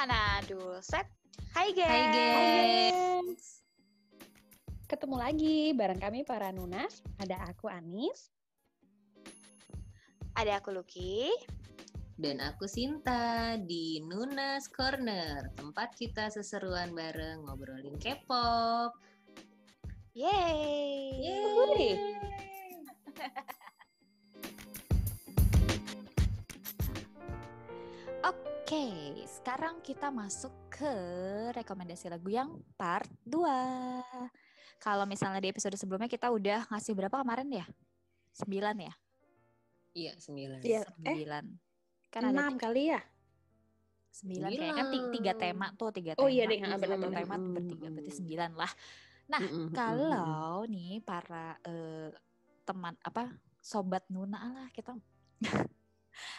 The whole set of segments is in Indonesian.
Hana set. Hai guys. Hai gengs. Ketemu lagi bareng kami para Nunas. Ada aku Anis. Ada aku Lucky. Dan aku Sinta di Nunas Corner, tempat kita seseruan bareng ngobrolin K-pop. Yeay. Yeay. Oke, sekarang kita masuk ke rekomendasi lagu yang part 2. Kalau misalnya di episode sebelumnya kita udah ngasih berapa kemarin ya? 9 ya? Iya, sembilan. Iya. Eh, 9. Kan ada enam kali ya? 9 kayak kan ti- tiga tema tuh, tiga tema. Oh iya deh, Satu benar-benar. tema bertiga berarti 9 lah. Nah, mm-mm. kalau nih para eh, teman apa sobat Nuna lah kita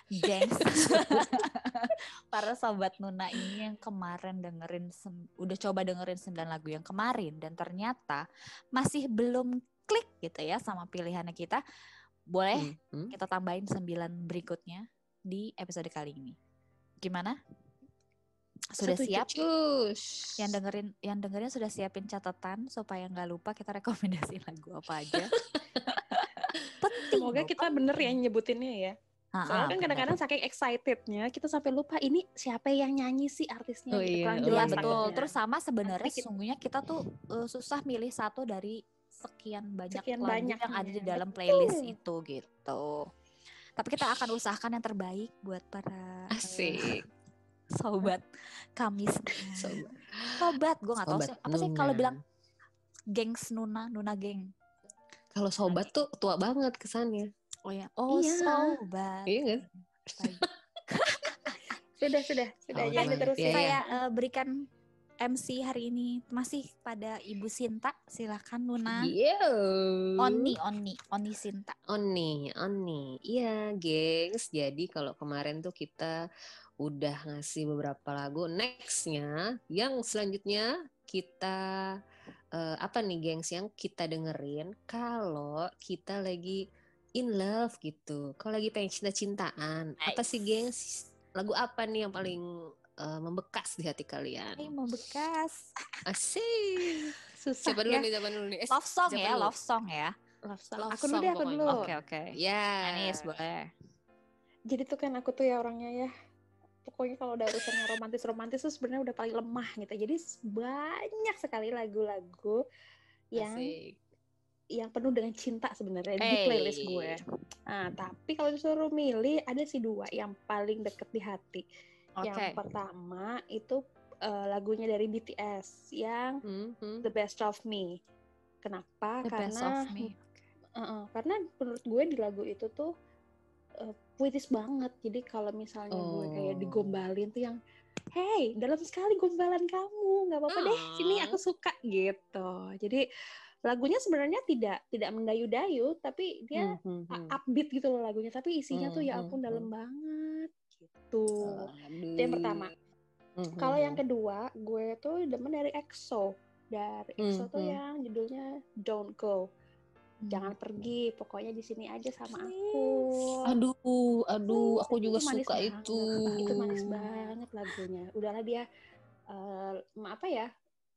gengs para sobat Nuna ini yang kemarin dengerin udah coba dengerin 9 lagu yang kemarin dan ternyata masih belum klik gitu ya sama pilihannya kita boleh Mm-mm. kita tambahin 9 berikutnya di episode kali ini gimana sudah Setuju. siap Cus. yang dengerin yang dengerin sudah siapin catatan supaya nggak lupa kita rekomendasi lagu apa aja. Penting. Semoga kita bener ya nyebutinnya ya. Soalnya kan kadang-kadang saking excitednya kita sampai lupa ini siapa yang nyanyi sih artisnya. Oh gitu. iya, Kurang oh Iya jelas iya. betul. takutnya. Terus sama sebenarnya Nanti kita- sesungguhnya kita tuh eh, susah milih satu dari sekian banyak Sekian lagu banyak, yang ada di dalam Betul. playlist itu gitu. Tapi kita akan usahakan yang terbaik buat para eh, Asik. sobat kami semua. Sobat. Sobat, gue Sobat sih apa sih kalau bilang gengs Nuna, Nuna geng. Kalau sobat tuh tua banget kesannya. Oh ya, oh Iya. sobat. Iya kan? Sudah, sudah, sudah. Oh, Jangan iya. diterusin. Iya, saya eh, berikan MC hari ini masih pada Ibu Sinta. Silakan Nuna. Iya. Oni, Oni, Oni Sinta. Oni, Oni. Iya, gengs. Jadi kalau kemarin tuh kita udah ngasih beberapa lagu. Nextnya, yang selanjutnya kita eh, apa nih, gengs? Yang kita dengerin kalau kita lagi in love gitu. Kalau lagi pengen cinta-cintaan. Apa Nice. sih, gengs? Lagu apa nih yang paling eh, membekas di hati kalian? Ini mau bekas. Asik. Susah Siapa dulu ya. nih? Siapa dulu nih? Eh, Love song ya, dulu? love song ya. Love song. Love Aku dulu song deh, aku dulu. Oke, oke. Ya. Anis boleh. Jadi tuh kan aku tuh ya orangnya ya pokoknya kalau udah urusan yang romantis-romantis tuh sebenarnya udah paling lemah gitu. Jadi banyak sekali lagu-lagu yang Asik. Yang penuh dengan cinta sebenarnya di Hey. playlist gue. Nah, tapi kalau disuruh milih ada sih dua yang paling deket di hati. Oke. Yang pertama itu eh, lagunya dari BTS yang Hmm, hmm. The Best of Me. Kenapa? The best karena of me. Uh-uh, karena menurut gue di lagu itu tuh uh, puitis banget. Jadi kalau misalnya gue kayak Oh. digombalin tuh yang Hey, dalam sekali gombalan kamu, nggak apa-apa deh. Sini aku suka gitu. Jadi lagunya sebenarnya tidak tidak mendayu-dayu, tapi dia Hmm, hmm, hmm. up- upbeat gitu loh lagunya. Tapi isinya tuh ya Hmm, ampun hmm, dalam banget gitu. Aduh. Itu yang pertama. Hmm, Kalau hmm, yang kedua, gue tuh demen dari EXO. Dari Hmm, EXO tuh hmm. yang judulnya Don't Go. Hmm. Jangan pergi, pokoknya di sini aja sama aku. Aduh, aduh, aku juga Itu suka banget. itu. Itu manis banget lagunya. Udahlah dia eh, apa ya?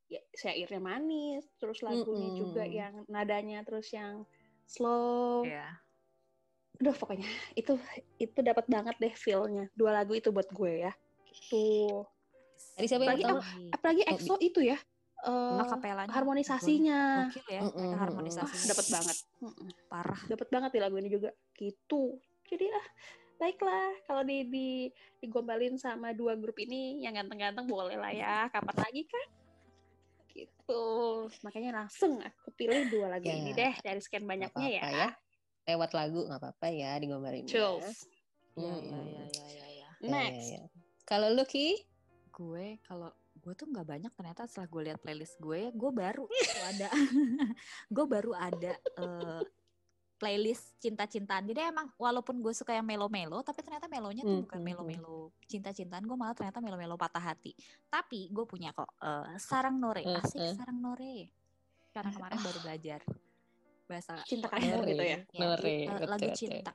Ya syairnya manis, terus lagunya Mm-mm. juga yang nadanya terus yang slow. Iya. Aduh, pokoknya itu itu dapat banget deh feel-nya. Dua lagu itu buat gue ya. Gitu. Tadi siapa yang Apalagi- pertama? Apalagi Oh, EXO itu ya. eh, Akapelanya harmonisasinya Gokil ya, Mm-mm, mereka mm-mm. harmonisasinya dapat banget. Mm-mm. parah. dapat banget di lagu ini juga gitu jadi ah baiklah kalau di, di digombalin sama dua grup ini yang ganteng-ganteng boleh lah ya kapan lagi kan gitu makanya langsung aku pilih dua lagu Ya. ini deh dari sekian banyaknya ya, apa-apa Lewat lagu nggak apa-apa ya digombalin. Iya, Hmm. iya, iya, iya, iya, iya. next Ya, ya, ya. Kalau lu Ki? Gue kalau gue tuh nggak banyak ternyata setelah gue lihat playlist gue, gue baru ada, gue baru ada eh, playlist cinta-cintaan. Jadi emang walaupun gue suka yang melo-melo, tapi ternyata melonya tuh Hmm, bukan melo-melo cinta-cintaan. Gue malah ternyata melo-melo patah hati. Tapi gue punya kok eh, sarang nore, Eh, asik eh. sarang nore. Karena kemarin baru belajar bahasa cinta kamu gitu ya Ya, Nore, eh, betul, lagu cinta.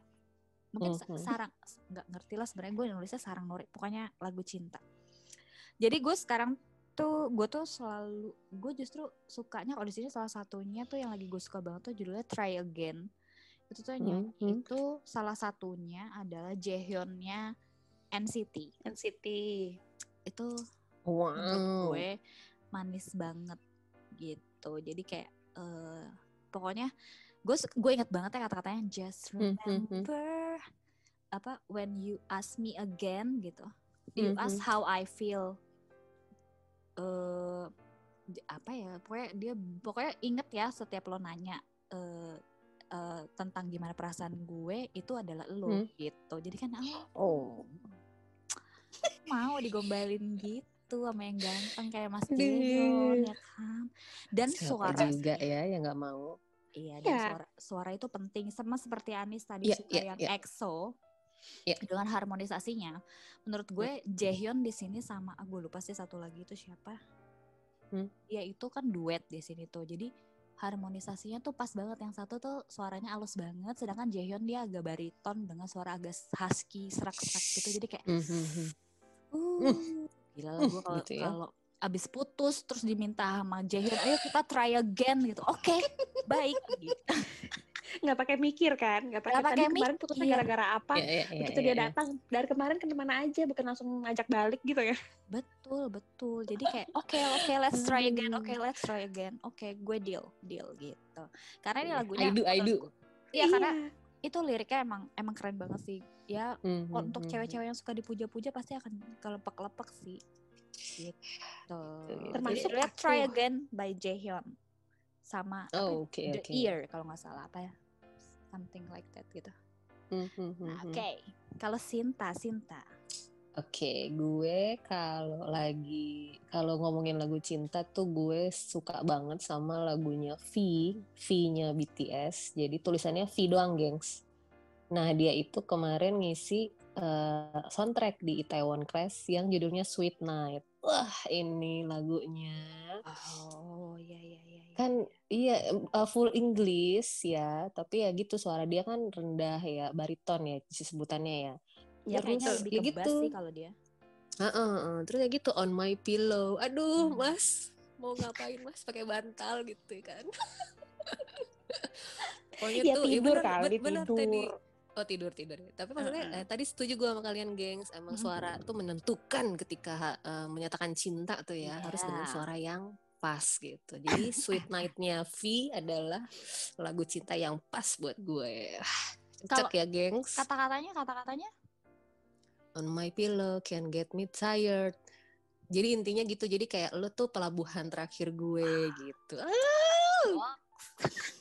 Mungkin Mhm. sarang nggak ngerti lah sebenarnya gue nulisnya sarang nori. Pokoknya lagu cinta. Jadi gue sekarang tuh gue tuh selalu gue justru sukanya kalau di sini salah satunya tuh yang lagi gue suka banget tuh judulnya Try Again. Itu tuh yang Hmm, hmm. itu salah satunya adalah Jaehyunnya NCT. NCT. Itu menurut Wow. gue manis banget gitu. Jadi kayak eh pokoknya gue gue inget banget ya kata-katanya just Hmm, hmm, hmm. remember apa when you ask me again gitu. You Hmm, ask hmm. how I feel. eh j- apa ya? Pokoknya dia pokoknya inget ya setiap lo nanya eh eh, tentang gimana perasaan gue itu adalah lo Hmm. gitu. Jadi kan oh, Oh. mau digombalin gitu sama yang ganteng kayak Mas. Jaehyun ya kan. Dan Siapa suara juga ya yang nggak mau. Iya, dan Iya. suara suara itu penting sama seperti Anis tadi Iya, suka iya, yang iya. EXO. Iya. Dengan harmonisasinya. Menurut gue Jaehyun di sini sama ah, gue lupa sih satu lagi itu siapa. Hmm. Dia itu kan duet di sini tuh. Jadi harmonisasinya tuh pas banget yang satu tuh suaranya halus banget sedangkan Jaehyun dia agak bariton dengan suara agak husky serak-serak gitu jadi kayak Hmm, hmm, hmm. uh gila lah gue kalau gitu ya. kalau abis putus terus diminta sama Jaehyun ayo kita try again gitu oke baik gitu. Nggak pakai mikir kan? Nggak pakai tadi pakai kemarin putusnya mikir. gara-gara apa? Iya, iya, iya, Begitu iya, dia iya. datang dari kemarin ke mana aja, bukan langsung ngajak balik gitu ya? Betul, betul. Jadi kayak oke, oke, let's try again. Oke, let's try again. Oke, gue deal, deal gitu. Karena ini Iya, lagunya I do, I do. Iya, karena itu liriknya emang emang keren banget sih. Ya, Hmm, kalau hmm, untuk hmm, cewek-cewek yang suka dipuja-puja pasti akan kelepek-lepek sih. Gitu. Termasuk Jadi, let's try again by Jaehyun. Sama apa Oh, ya? oke, The oke. Ear kalau nggak salah apa ya. Something like that gitu. Hmm, hmm, hmm, Nah, hmm. Oke, kalau Sinta, Sinta. Oke, gue kalau lagi kalau ngomongin lagu cinta tuh gue suka banget sama lagunya V, V-nya BTS. Jadi tulisannya V doang, gengs. Nah, dia itu kemarin ngisi eh, soundtrack di Itaewon Class yang judulnya Sweet Night. Wah, ini lagunya Oh, iya iya iya. Iya. kan iya eh, full English ya, tapi ya gitu suara dia kan rendah ya, bariton ya sebutannya ya. Ya kayaknya Terus, lebih ya gitu. sih kalau dia. Heeh, heeh. terus ya gitu on my pillow. Aduh, Hmm. Mas, mau ngapain Mas pakai bantal gitu kan? Pokoknya Ya tuh ya tidur bener, kali, bener tidur. tadi. Oh tidur tidur. Tapi maksudnya Heeh. eh, tadi setuju gue sama kalian, gengs. Emang Mhm. suara tuh menentukan ketika eh, menyatakan cinta tuh ya harus dengan Iya. suara yang pas gitu. Jadi Sweet Night-nya V adalah lagu cinta yang pas buat gue. Cocok ya, gengs. Kata-katanya, kata-katanya on my pillow can get me tired. Jadi intinya gitu. Jadi kayak lo tuh pelabuhan terakhir gue gitu. Ah,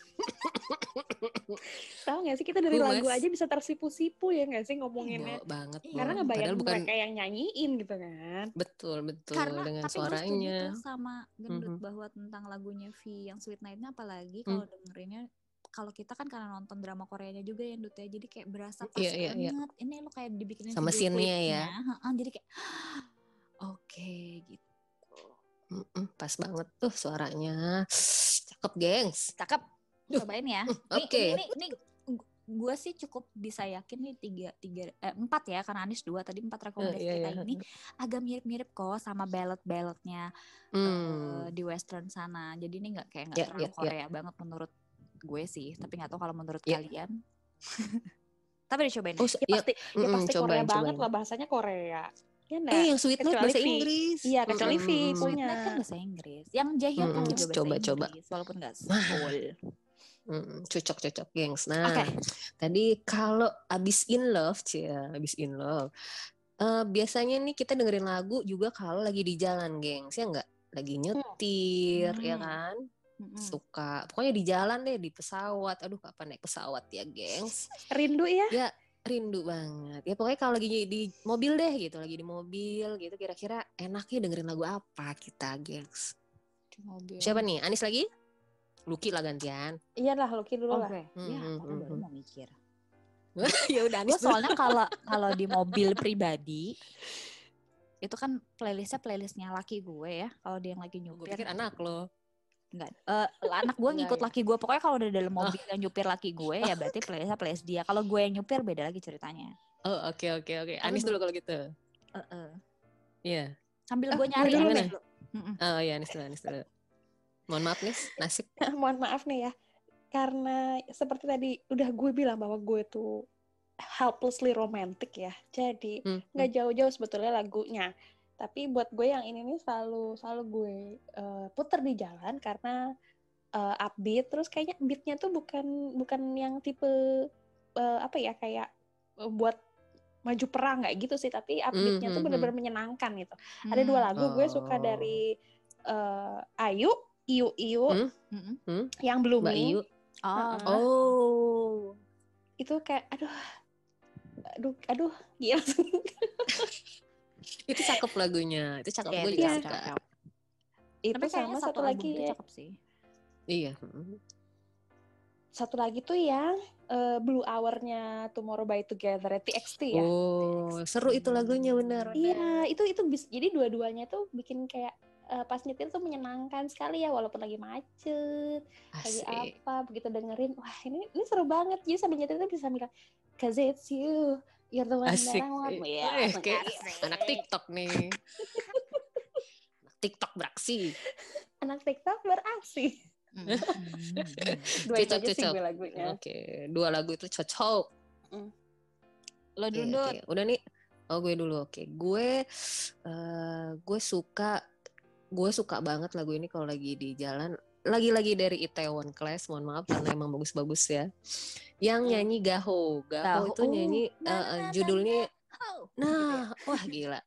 Tahu nggak sih kita dari lagu aja bisa tersipu-sipu ya nggak sih ngomonginnya? Bo banget. Iya. Bo. Karena ngebayang Padahal bukan mereka yang nyanyiin gitu kan. betul betul karena dengan tapi suaranya. tuh sama gendut Mhm. bahwa tentang lagunya V yang Sweet Night-nya apalagi kalau dengerinnya kalau kita kan karena nonton drama Koreanya juga ya Dut ya jadi kayak berasa pas Iya, iya, iya. banget ini lo kayak dibikinin Sama scene-nya ya. jadi kayak oke gitu Mm-mm, pas banget tuh suaranya. Cakep, gengs. cakep Duh. cobain ya Oke. ini, ini, gue sih cukup bisa yakin nih tiga tiga eh, empat ya karena Anis dua tadi empat rekomendasi iya, kita iya. ini agak mirip-mirip kok sama ballad-balladnya Hmm. eh, di western sana. Jadi ini nggak kayak nggak Ya, terlalu ya, ya. Korea banget menurut gue sih. Tapi nggak tahu kalau menurut Ya. kalian. Tapi dicobain. Oh, ya. Ya ya, pasti, ya pasti cobain, Korea banget cobain. lah bahasanya Korea. Ya Eh, enggak? yang Sweet Note bahasa V. Inggris. Iya, kecuali V Mm-mm. punya. Sweet Night kan bahasa Inggris. Yang Jaehyun kan Mm-mm, juga bahasa coba, Inggris. coba. Walaupun nggak Nah. full. Mm, cocok-cocok, gengs. Nah, Oke. Tadi kalau abis in love, cia, abis in love. eh, biasanya nih kita dengerin lagu juga kalau lagi di jalan, gengs, ya nggak? Lagi nyetir, ya Hmm. kan? Mm-mm. Suka, pokoknya di jalan deh, di pesawat. Aduh, kapan naik pesawat ya, gengs? Rindu ya? Rindu banget. Ya pokoknya kalau lagi di mobil deh gitu, lagi di mobil gitu, kira-kira enaknya dengerin lagu apa kita, gengs? Di mobil. Siapa nih? Anis lagi? Lucky lah gantian. Iya lah, Lucky dulu lah. Oke. Ya, Hmm, aku hmm, baru hmm. mau mikir. ya udah Gue Anis dulu. soalnya kalau kalau di mobil pribadi itu kan playlistnya playlistnya laki gue ya. Kalau dia yang lagi Gue nyupir. pikir anak lo. Enggak. Eh, anak gue ngikut ya. laki gue. Pokoknya kalau udah dalam mobil yang nyupir laki gue ya berarti playlistnya playlist dia. Kalau gue yang nyupir beda lagi ceritanya. Oh, oke oke oke. Tapi Anis dulu kalau gitu. Heeh. Iya. Sambil Oh, gue nyari gue dulu nih. Oh iya, Nis dulu, Nis dulu. Mohon maaf nih, nasib. mohon maaf nih ya. Karena seperti tadi udah gue bilang bahwa gue tuh helplessly romantic ya. Jadi Hmm, nggak jauh-jauh sebetulnya lagunya. Tapi buat gue yang ini nih selalu selalu gue eh, puter di jalan karena eh, upbeat. Terus kayaknya beatnya tuh bukan bukan yang tipe eh, apa ya kayak eh, buat maju perang nggak gitu sih. Tapi upbeatnya tuh Mhm, bener-bener menyenangkan gitu. Ada dua Hmm. lagu gue suka Oh. dari eh, Ayu Iu Iu Hmm? Mm-mm. yang Mbak blooming Iyu. Oh. Oh. itu kayak aduh aduh aduh gila Itu cakep lagunya. Itu cakep. Iya, Gue itu juga Iya. suka. cakep. itu Tapi kayaknya sama satu, lagi ya cakep sih. Iya. hmm. satu lagi tuh yang eh, Blue Hour-nya Tomorrow by Together TXT ya Oh, seru itu lagunya benar. iya itu itu bis, jadi dua-duanya tuh bikin kayak eh, pas nyetir tuh menyenangkan sekali ya walaupun lagi macet lagi Asik. apa begitu dengerin wah ini ini seru banget jadi sambil nyetir tuh bisa bilang cause it's you you're the one Asik. that I want ya, eh, kayak anak TikTok nih. Anak TikTok beraksi. anak TikTok beraksi Mm-mm. dua itu aja sih gue lagunya Oke, dua lagu itu cocok. Lo Oke, dulu oke. Dut. Udah nih. Oh, gue dulu. Oke. Gue eh gue suka gue suka banget lagu ini kalau lagi di jalan. Lagi-lagi dari Itaewon Class, mohon maaf karena emang bagus-bagus ya. Yang nyanyi Gaho. Gaho, itu nyanyi na, judulnya. Nah, wah gila.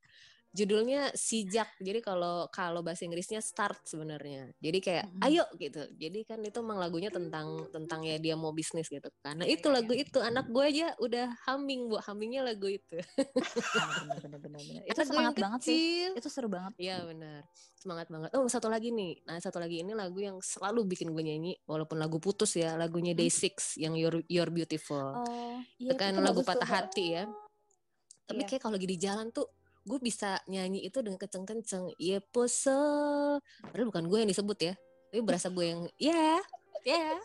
Judulnya sijak. Jadi kalau kalau bahasa Inggrisnya start sebenarnya. Jadi kayak Mm-mm. ayo gitu. Jadi kan itu emang lagunya tentang tentang ya dia mau bisnis gitu. Karena itu Iya, lagu itu anak gue aja udah humming, Bu. Hummingnya lagu itu. Itu Anak semangat banget sih. Itu seru banget. Iya benar. Semangat banget. Oh, satu lagi nih. Nah, satu lagi ini lagu yang selalu bikin gue nyanyi walaupun lagu putus ya, lagunya Day6 yang You're, You're Beautiful. Oh, itu kan itu lagu patah hati ya. Tapi Iya. kayak kalau lagi di jalan tuh gue bisa nyanyi itu dengan kenceng-kenceng. Iya pose. Padahal bukan gue yang disebut ya. Tapi berasa gue yang ya, ya.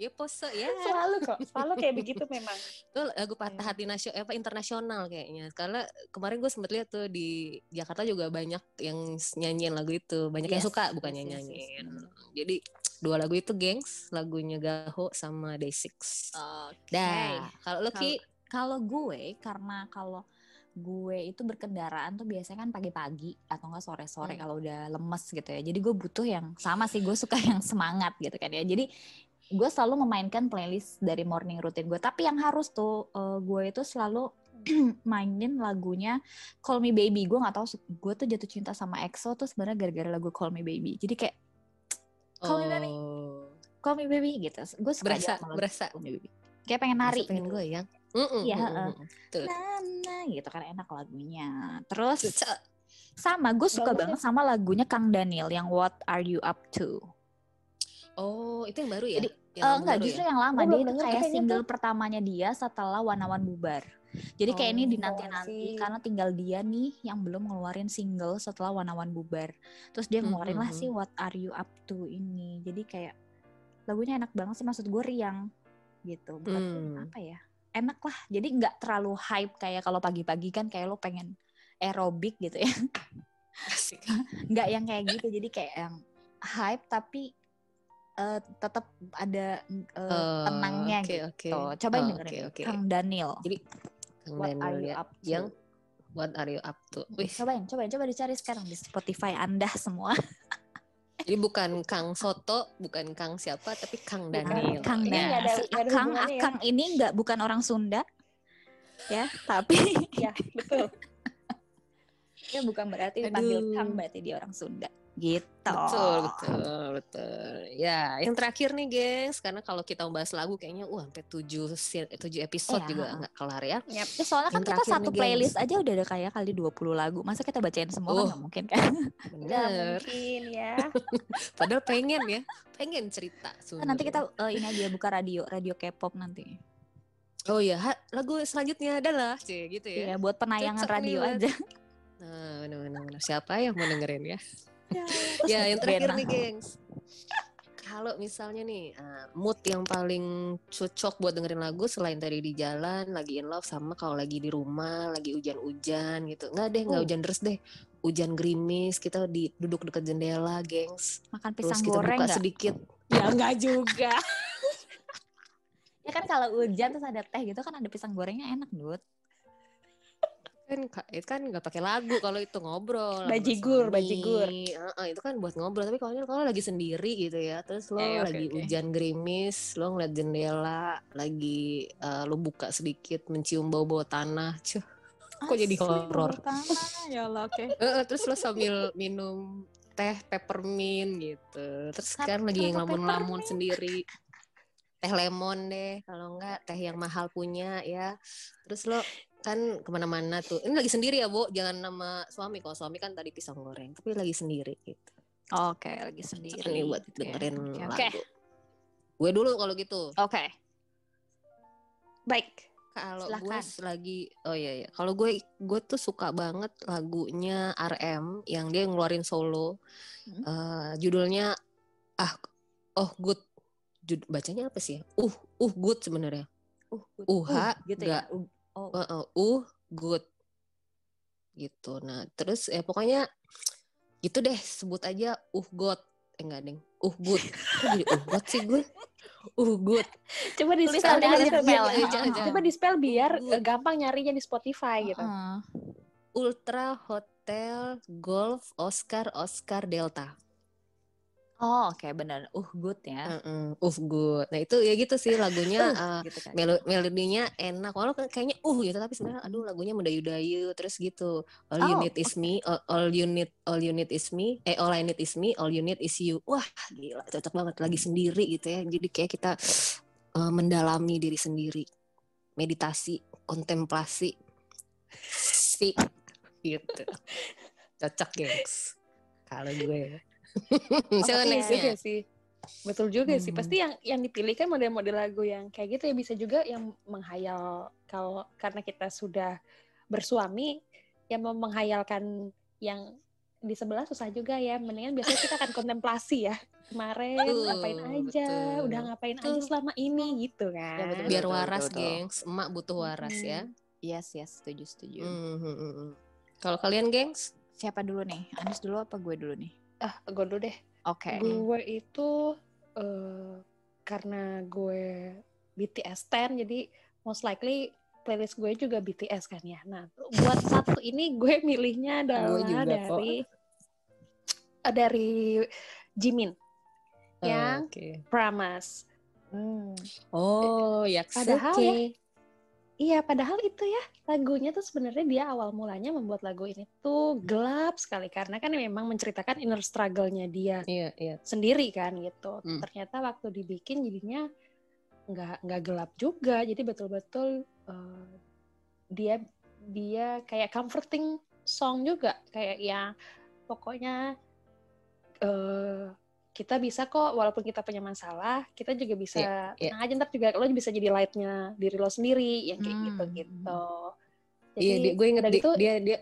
Ya pose ya. selalu kok selalu kayak begitu memang Itu lagu patah hati nasional apa internasional kayaknya. Karena kemarin gue sempat lihat tuh di Jakarta juga banyak yang nyanyiin lagu itu. Banyak yang Yes, suka bukan yes, yang yes, yes, nyanyiin. Jadi dua lagu itu gengs, lagunya Gaho sama Day6. Oke. Dah, kalau lo Ki, Kalau gue karena kalau gue itu berkendaraan tuh biasanya kan pagi-pagi atau enggak sore-sore Hmm. kalau udah lemes gitu ya. Jadi gue butuh yang sama sih gue suka yang semangat gitu kan ya. Jadi gue selalu memainkan playlist dari morning routine gue. Tapi yang harus tuh eh, gue itu selalu mainin lagunya Call Me Baby. Gue nggak tahu gue tuh jatuh cinta sama EXO tuh sebenarnya gara-gara lagu Call Me Baby. Jadi kayak Call Me Baby. oh. Call Me Baby gitu. Gue suka berasa berasa Call Me Baby. Kayak pengen nari. pengen gitu. gue ya Mm-mm, Iya. Nah, nah, gitu kan enak lagunya. Terus sama gue suka Bagus ya. banget sama lagunya Kang Daniel yang What Are You Up To. oh itu yang baru ya Jadi, Yang Eh, album enggak, baru justru ya? yang lama Gua dia itu kayak single tuh. pertamanya dia setelah Wanawan bubar. Jadi kayak ini Oh, dinanti-nanti I see. karena tinggal dia nih yang belum ngeluarin single setelah Wanawan bubar. Terus dia ngeluarin lah Mhm. sih What Are You Up To ini. Jadi kayak lagunya enak banget sih maksud gue riang gitu. Bukan Hmm. apa ya? Enak lah. Jadi nggak terlalu hype kayak kalau pagi-pagi kan kayak lo pengen aerobik gitu ya. Nggak yang kayak gitu jadi kayak yang hype tapi eh, tetap ada eh, Oh, tenangnya oke, gitu oke. cobain Oh, dengerin oke, oke. Kang Daniel Jadi Kang What Daniel Are You ya, Up To? yang What Are You Up To? Wih, cobain cobain coba dicari sekarang di Spotify anda semua jadi bukan Kang Soto, bukan Kang siapa, tapi Kang. Daniel. Kang Ini Ya. Daniel ada- si ada Akang hubungannya ya. Akang ini nggak bukan orang Sunda ya tapi ya betul ya bukan berarti dipanggil. Kang berarti dia orang Sunda gitu Betul, betul, betul. Ya, yang terakhir nih, gengs, karena kalau kita membahas lagu kayaknya, wah, sampai tujuh, si- tujuh episode Iya. juga nggak kelar ya. Yap. Ya, soalnya kan Yang kita terakhir satu nih, gengs. playlist aja udah ada kayak kali 20 lagu. Masa kita bacain semua kan Oh. nggak mungkin kan? Bener. mungkin ya Padahal pengen ya, pengen cerita. Kan nanti kita eh, ini aja buka radio, radio K-pop nanti. Oh ya, ha- lagu selanjutnya adalah, cie, gitu ya. Iya, buat penayangan Cocok nih radio buat- aja. Nah, benar-benar. Siapa yang mau dengerin ya? Terus ya, yang terakhir Bena. nih, gengs. kalau misalnya nih uh, mood yang paling cocok buat dengerin lagu selain tadi di jalan, lagi in love sama kalau lagi di rumah, lagi hujan-hujan gitu. Nggak deh, nggak Oh. hujan terus deh. Hujan gerimis, kita di duduk dekat jendela, gengs. Makan Terus pisang kita goreng buka nggak? sedikit. Ya enggak juga. ya kan kalau hujan terus ada teh gitu kan ada pisang gorengnya enak, Dut. Kan ka- itu kan nggak pakai lagu kalau itu ngobrol Bajigur, bajigur. Heeh, itu kan buat ngobrol tapi kalau kalau lagi sendiri gitu ya terus lo Eh, lagi oke. hujan gerimis lo ngeliat jendela lagi eh, lo buka sedikit mencium bau-bau tanah Cuh, Kok jadi horor? bau. Ya Allah, oke. Heeh, terus lo sambil minum teh peppermint gitu terus kan lagi ngelamun-ngelamun sendiri teh lemon deh kalau enggak teh yang mahal punya ya terus lo kan ke mana-mana tuh ini lagi sendiri ya bu jangan nama suami kalau suami kan tadi pisang goreng tapi lagi sendiri gitu Oke, lagi sendiri. nih buat dengerin Oke, lagu Oke. gue dulu kalau gitu Oke. Baik. kalau gue lagi oh iya iya kalau gue gue tuh suka banget lagunya RM yang dia ngeluarin solo Hmm. Eh, judulnya ah oh good Jud- bacanya apa sih ya? uh uh good sebenarnya Uh, good. uh Uh, gitu ya. Uh, Oh, uh, uh, uh good. Gitu. Nah terus ya pokoknya gitu deh sebut aja uh god. Eh enggak deng. Uh good. Kok jadi uh god sih gue? Uh good. Coba di spell, di aja spell, ya. coba- di spell biar Good. eh, gampang nyarinya di Spotify gitu. Heeh. ultra hotel golf oscar oscar delta Oh, oke benar. Uh, good ya. Heeh, uh good. Nah itu ya gitu sih lagunya eh, gitu kan. melo melodinya enak. Walau kayaknya uh gitu tapi sebenarnya aduh lagunya mendayu-dayu terus gitu. All you Oh, need is me all, all you need all you need is me eh all I need is me all you need is you. Wah gila cocok banget. Lagi sendiri gitu ya. Jadi kayak kita eh, mendalami diri sendiri. Meditasi kontemplasi si gitu. Cocok gengs kalau gue Juga sih. Betul juga sih. Hmm. Pasti yang yang dipilih kan model-model lagu yang kayak gitu ya bisa juga yang menghayal kalau karena kita sudah bersuami yang mau menghayalkan yang di sebelah susah juga ya. Mendingan biasanya kita akan kontemplasi ya. Kemarin Betul, ngapain aja, betul. udah ngapain aja Betul. selama ini gitu kan. Ya, betul, biar betul, waras betul. gengs emak butuh waras ya Yes, yes, setuju, setuju. Hmm, hmm, hmm, hmm. kalau kalian gengs Siapa dulu nih? Anis dulu apa gue dulu nih? Ah, gue dulu deh. Oke. Gue itu eh, karena gue BTS stan jadi most likely playlist gue juga BTS kan ya. Nah, buat satu ini gue milihnya adalah juga dari eh, dari Jimin yang Oke. Promise. Hmm. Oh, ya Padahal ya, Iya, padahal itu ya lagunya tuh sebenarnya dia awal mulanya membuat lagu ini tuh gelap sekali karena kan memang menceritakan inner struggle-nya dia Iya, iya. sendiri kan gitu. Hmm. Ternyata waktu dibikin jadinya nggak nggak gelap juga. Jadi betul-betul eh, dia dia kayak comforting song juga kayak yang pokoknya eh kita bisa kok walaupun kita punya masalah kita juga bisa Iya, iya. tenang aja ntar juga lo bisa jadi lightnya diri lo sendiri yang kayak Hmm. gitu gitu. Iya, dia- gue inget di- gitu, dia dia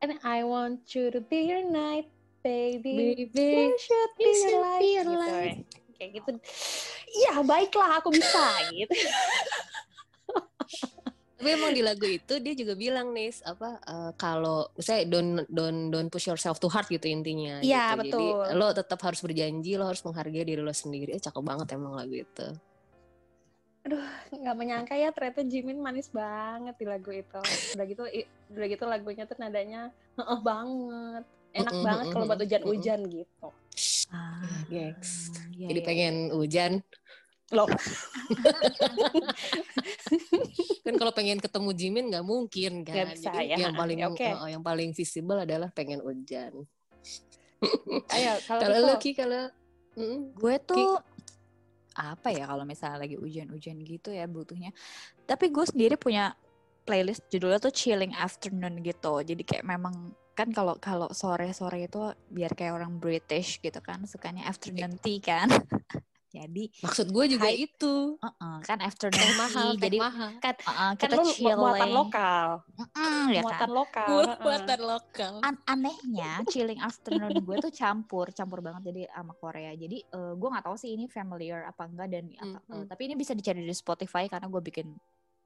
and I want you to be your night, baby. baby. You should be You your light. be your gitu. light. Kayak gitu. Iya, baiklah aku bisa gitu. Tapi emang di lagu itu dia juga bilang nih apa eh, kalau misalnya don't don't don't push yourself too hard gitu intinya. Iya, gitu. betul. Jadi lo tetap harus berjanji, lo harus menghargai diri lo sendiri. Eh, cakep banget emang lagu itu. nggak menyangka ya ternyata Jimin manis banget di lagu itu. Udah gitu i- udah gitu lagunya tuh nadanya heeh banget. Enak banget kalau buat hujan-hujan gitu. Ah, Gengs. iya, Jadi iya, pengen hujan. Loh, Kan kalau pengen ketemu Jimin nggak mungkin kan. Nggak bisa Jadi ya, Yang paling oke. eh, yang paling visible adalah pengen hujan. ayo kalau lo Ki kalau mm, Gue tuh apa ya kalau misalnya lagi hujan-hujan gitu ya butuhnya. Tapi gue sendiri punya playlist judulnya tuh chilling afternoon gitu. Jadi kayak memang kan kalau kalau sore-sore itu biar kayak orang British gitu kan sukanya afternoon tea kan. Jadi Maksud gue juga Hype. itu. uh-uh, kan afternoon Teh tea, mahal, jadi mahal. kan uh-uh, Kan kita lu bu- buatan lokal. Mm-mm, ya kan? Buatan lokal. heeh. Buatan lokal. An- anehnya chilling afternoon gue tuh campur campur banget jadi sama Korea jadi eh, gue nggak tahu sih ini familiar apa enggak dan atau- eh, Mhm. tapi ini bisa dicari di Spotify karena gue bikin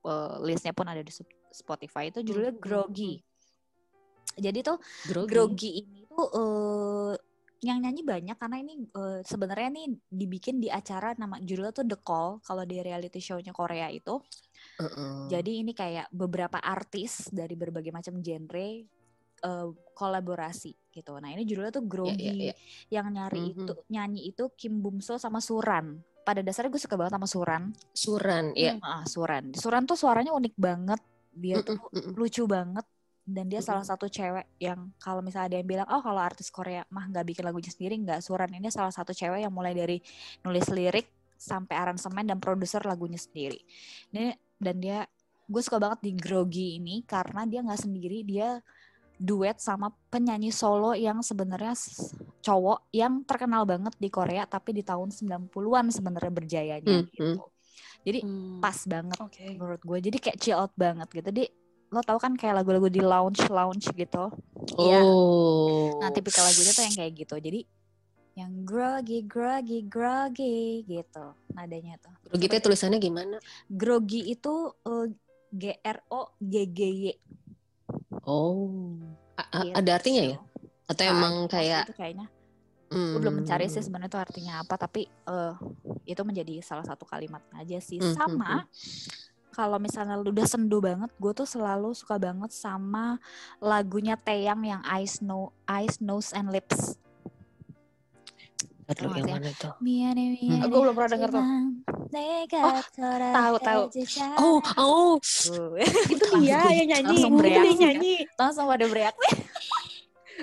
eh, listnya pun ada di Sp- Spotify itu judulnya Grogi jadi tuh Grogi. Grogi ini tuh eh, yang nyanyi banyak karena ini eh, sebenarnya nih dibikin di acara nama judulnya tuh The Call kalau di reality show-nya Korea itu Heeh. jadi ini kayak beberapa artis dari berbagai macam genre eh, kolaborasi gitu. Nah ini judulnya tuh Grogi. iya, iya. Yang nyari Mhm. itu nyanyi itu Kim Bumso sama Suran. Pada dasarnya gue suka banget sama Suran. Suran, ya. Ah, Suran. Suran tuh suaranya unik banget. Dia tuh Mm-mm, mm-mm. lucu banget dan dia salah satu cewek yang kalau misalnya ada yang bilang oh kalau artis Korea mah nggak bikin lagunya sendiri nggak Suran ini salah satu cewek yang mulai dari nulis lirik sampai aransemen dan produser lagunya sendiri ini dan dia gue suka banget di Grogi ini karena dia nggak sendiri dia duet sama penyanyi solo yang sebenarnya cowok yang terkenal banget di Korea tapi di tahun 90-an sebenarnya berjayanya Hmm, gitu. Jadi Hmm. pas banget Oke. menurut gue jadi kayak chill out banget gitu di lo tau kan kayak lagu-lagu di lounge lounge gitu Iya. Oh. nah tipikal lagunya tuh yang kayak gitu jadi yang groggy groggy groggy gitu nadanya tuh Grogi teh tulisannya gimana? grogi itu eh, G R O G G Y Oh. A- a- gitu. ada artinya ya? Atau Nah, emang kayak itu kayaknya gue belum mencari sih Hmm. sebenarnya itu artinya apa tapi eh, itu menjadi salah satu kalimat aja sih Hmm, hmm, sama kalau misalnya udah sendu banget gue tuh selalu suka banget sama lagunya Teyang yang Eyes, no, Eyes Nose and Lips Betul yang mana tuh? Miane, miane, hmm. Gue belum pernah denger tuh. Oh, tahu tahu. Oh, oh. itu kan. dia yang nyanyi. Langsung bereak. Langsung, nyanyi. Langsung pada bereak.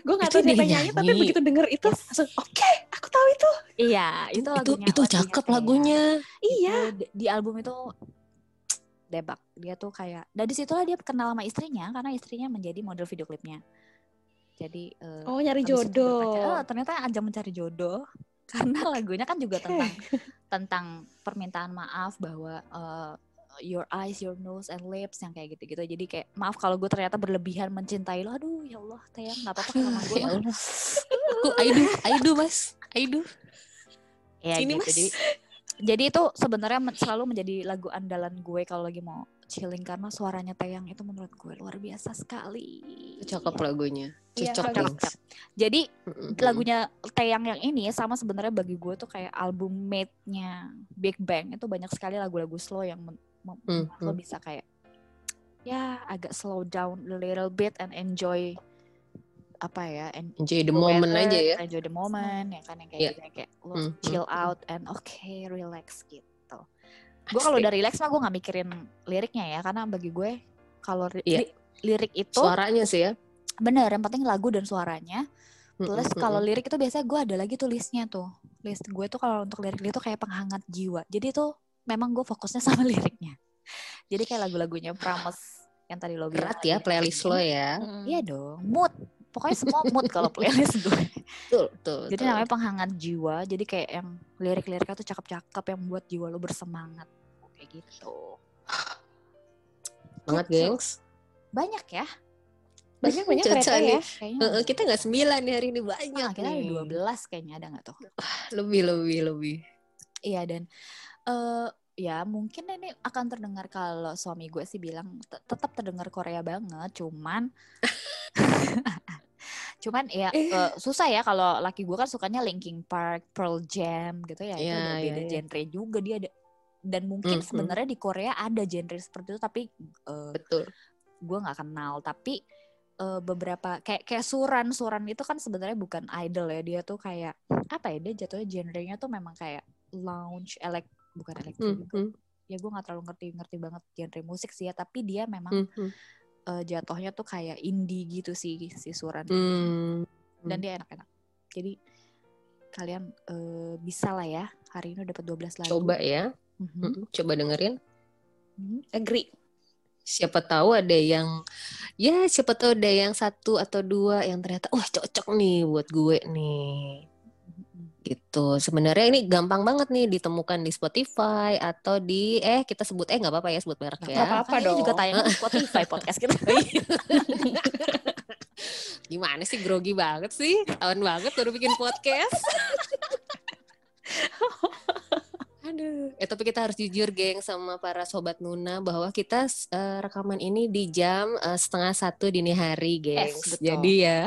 gue gak tahu dia nyanyi, tapi begitu denger itu langsung oke, okay, aku tahu itu. Iya, itu lagunya. itu, itu cakep lagunya. Iya. Di, di album itu debak dia tuh kayak dan di situlah dia kenal sama istrinya karena istrinya menjadi model video klipnya jadi eh, Oh nyari jodoh. berpacar. Oh, ternyata ajang mencari jodoh karena lagunya kan juga tentang tentang permintaan maaf bahwa eh, your eyes, your nose and lips yang kayak gitu-gitu. Jadi kayak maaf kalau gue ternyata berlebihan mencintai lo. Aduh ya Allah, Tayang nggak apa-apa sama gue. Ya. Allah. Aku Aidu, Aidu Mas. Aidu. Ya Sini, gitu. Mas. Jadi jadi itu sebenarnya men- selalu menjadi lagu andalan gue kalau lagi mau chilling karena suaranya Tayang itu menurut gue luar biasa sekali. Cakep lagunya. Iya, Cocok, bagus. Gengs. Jadi Mm-mm. lagunya Taeyang yang ini sama sebenarnya bagi gue tuh kayak album mate-nya Big Bang itu banyak sekali lagu-lagu slow yang Hmm, membuat lo bisa kayak ya agak slow down a little bit and enjoy apa ya en- Enjoy the moment weather, aja ya. enjoy the moment ya kan yang kayak Iya. gitu yang kayak lo Hmm, chill hmm, hmm. out and okay relax gitu gue kalau udah relax mah gue nggak mikirin liriknya ya karena bagi gue kalau Iya. li- lirik itu Suaranya sih ya. bener yang penting lagu dan suaranya Plus Mm-mm, kalau mm-mm. lirik itu biasanya gue ada lagi tuh listnya tuh. List gue tuh kalau untuk lirik itu kayak penghangat jiwa. Jadi tuh memang gue fokusnya sama liriknya. Jadi kayak lagu-lagunya Promise yang tadi lo bilang. berat ya playlist lo ya. Mm. Iya dong, mood. Pokoknya semua mood kalau playlist gue. Betul, betul. Jadi betul. namanya penghangat jiwa. Jadi kayak yang lirik-liriknya tuh cakep-cakep yang membuat jiwa lo bersemangat. Kayak gitu. Gitu. gengs. Banyak ya. Banyak banyak ternyata nih. ya. Kayaknya. Kita nggak sembilan nih hari ini banyak Ah, kita ada nih. 12 kayaknya ada nggak tuh? Lebih, lebih, lebih. Iya dan eh ya mungkin ini akan terdengar kalau suami gue sih bilang "Tet- tetap terdengar Korea banget, cuman cuman ya eh, susah ya kalau laki gue kan sukanya Linkin Park, Pearl Jam gitu ya, itu Iya, beda iya. genre juga dia ada dan mungkin Mhm. sebenarnya di Korea ada genre seperti itu tapi eh, Betul. gue nggak kenal tapi eh, beberapa kayak kayak Suran Suran itu kan sebenarnya bukan idol ya dia tuh kayak apa ya dia jatuhnya genrenya tuh memang kayak lounge elek bukan elektro Hmm, juga hmm, ya gue nggak terlalu ngerti ngerti banget genre musik sih ya tapi dia memang hmm, hmm. eh, jatuhnya tuh kayak indie gitu sih si Suran Hmm. dan dia enak-enak jadi kalian eh, bisa lah ya hari ini dapat 12 lagu Coba ya. Mhm. Mm-mm, Coba dengerin. Mhm. Agree. Siapa tahu ada yang ya siapa tahu ada yang satu atau dua yang ternyata wah cocok nih buat gue nih. Gitu. Sebenarnya ini gampang banget nih ditemukan di Spotify atau di eh kita sebut eh nggak apa-apa ya sebut merek Nggak ya. apa-apa Makanya juga dong. tayang di Spotify podcast kita. Gimana sih grogi banget sih? Tahun banget baru bikin podcast. Aduh. Eh tapi kita harus jujur geng sama para sobat Nuna bahwa kita eh, rekaman ini di jam eh, setengah satu dini hari, gengs. betul. Jadi ya,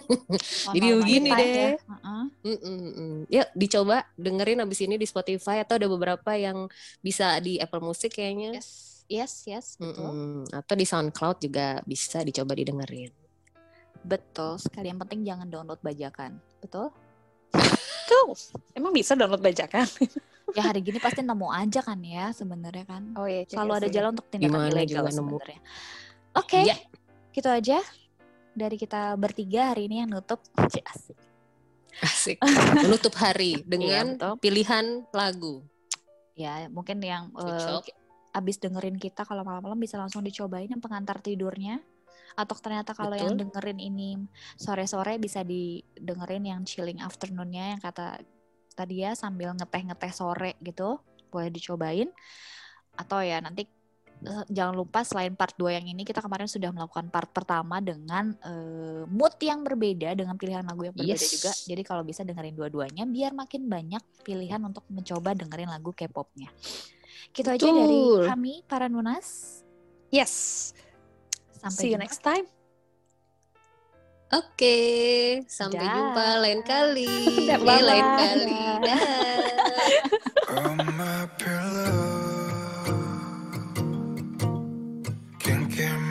Jadi begini deh. ya. Heeh. mm-mm-mm. yuk dicoba dengerin abis ini di Spotify atau ada beberapa yang bisa di Apple Music kayaknya. Yes, yes, yes, betul. Atau di SoundCloud juga bisa dicoba didengerin. Betul sekali. Yang penting jangan download bajakan. Betul? Tuh, emang bisa download bajakan? Ya hari gini pasti nemu aja kan ya sebenarnya kan. Oh iya, Selalu ada jalan untuk tindakan Gimana ilegal sebenarnya. Oke, Iya. gitu aja dari kita bertiga hari ini yang nutup. Asik. Asik. Menutup hari dengan betul. pilihan lagu. Ya mungkin yang ki- abis dengerin kita kalau malam-malam bisa langsung dicobain yang pengantar tidurnya. Atau ternyata kalau yang dengerin ini sore-sore bisa didengerin yang chilling afternoonnya yang kata tadi ya sambil ngeteh-ngeteh sore gitu boleh dicobain atau ya nanti eh, jangan lupa selain part 2 yang ini kita kemarin sudah melakukan part pertama dengan eh, mood yang berbeda dengan pilihan lagu yang berbeda Yes. juga jadi kalau bisa dengerin dua-duanya biar makin banyak pilihan untuk mencoba dengerin lagu K-popnya gitu aja dari kami para nunas Yes. sampai See you jumpa. next time. Oke, sampai Dah. jumpa lain kali. Dah, Eh, lain bye-bye. kali. Dah. pillow can get